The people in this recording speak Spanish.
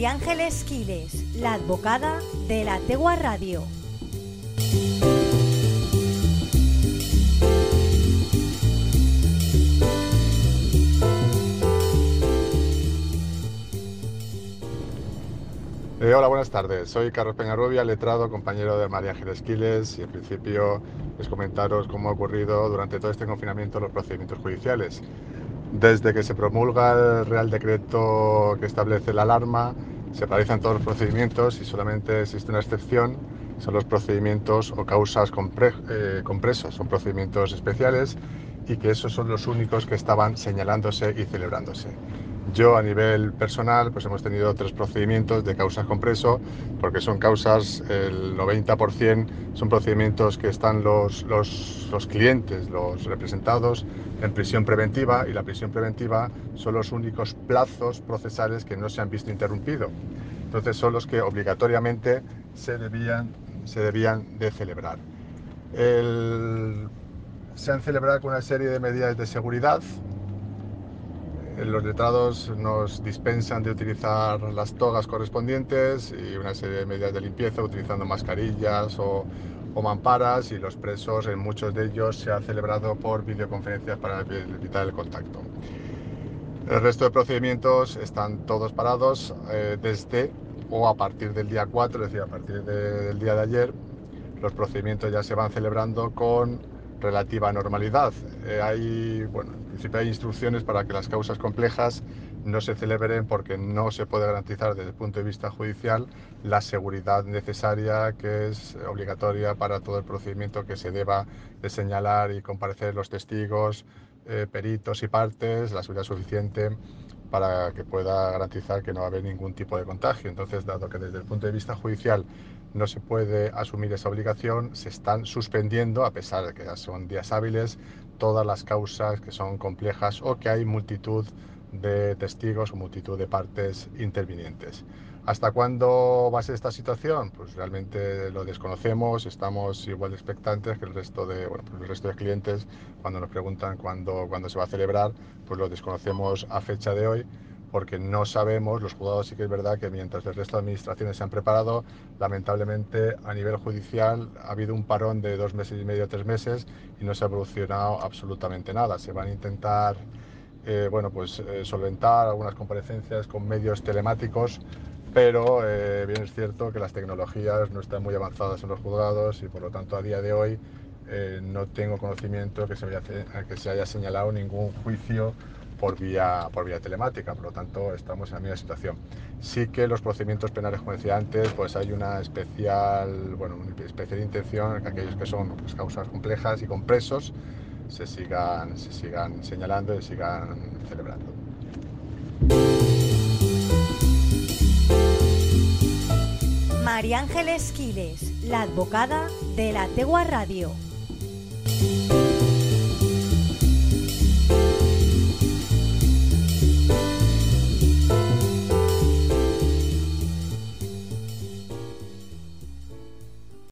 María Ángeles Quiles, la advocada de la Tegua Radio. Eh, hola, buenas tardes. Soy Carlos Peñarrubia, letrado, compañero de María Ángeles Quiles y en principio es comentaros cómo ha ocurrido durante todo este confinamiento los procedimientos judiciales. Desde que se promulga el Real Decreto que establece la alarma, se realizan todos los procedimientos y solamente existe una excepción, son los procedimientos o causas eh, compresas, son procedimientos especiales y que esos son los únicos que estaban señalándose y celebrándose. Yo a nivel personal pues hemos tenido tres procedimientos de causas compreso porque son causas, el 90% son procedimientos que están los, los, los, clientes, los representados en prisión preventiva y la prisión preventiva son los únicos plazos procesales que no se han visto interrumpidos. Entonces son los que obligatoriamente se debían, se debían de celebrar. El, se han celebrado con una serie de medidas de seguridad los letrados nos dispensan de utilizar las togas correspondientes y una serie de medidas de limpieza utilizando mascarillas o, mamparas y los presos en muchos de ellos se ha celebrado por videoconferencias para evitar el contacto. El resto de procedimientos están todos parados eh, desde o a partir del día 4, es decir, a partir del día de ayer, los procedimientos ya se van celebrando con relativa normalidad. Eh, hay, bueno, en principio hay instrucciones para que las causas complejas no se celebren porque no se puede garantizar desde el punto de vista judicial la seguridad necesaria que es obligatoria para todo el procedimiento que se deba de señalar y comparecer los testigos, eh, peritos y partes, la seguridad suficiente para que pueda garantizar que no va a haber ningún tipo de contagio. Entonces, dado que desde el punto de vista judicial no se puede asumir esa obligación, se están suspendiendo, a pesar de que son días hábiles, todas las causas que son complejas o que hay multitud de testigos o multitud de partes intervinientes. ¿Hasta cuándo va a ser esta situación? Pues realmente lo desconocemos, estamos igual de expectantes que el resto de, bueno, pues el resto de clientes cuando nos preguntan cuándo, cuándo se va a celebrar, pues lo desconocemos a fecha de hoy porque no sabemos, los juzgados sí que es verdad que mientras el resto de administraciones se han preparado, lamentablemente a nivel judicial ha habido un parón de dos meses y medio, tres meses y no se ha evolucionado absolutamente nada. Se van a intentar eh, bueno, pues, eh, solventar algunas comparecencias con medios telemáticos, pero eh, bien es cierto que las tecnologías no están muy avanzadas en los juzgados y por lo tanto a día de hoy no tengo conocimiento que se, haya, que se haya señalado ningún juicio por vía, por vía telemática, por lo tanto estamos en la misma situación. Sí que los procedimientos penales, como decía antes, pues hay una especial, bueno, una especial intención en que aquellos que son pues, causas complejas y con presos se sigan, se sigan señalando y sigan celebrando. María Ángeles Quiles, la advocada de la Tegua Radio.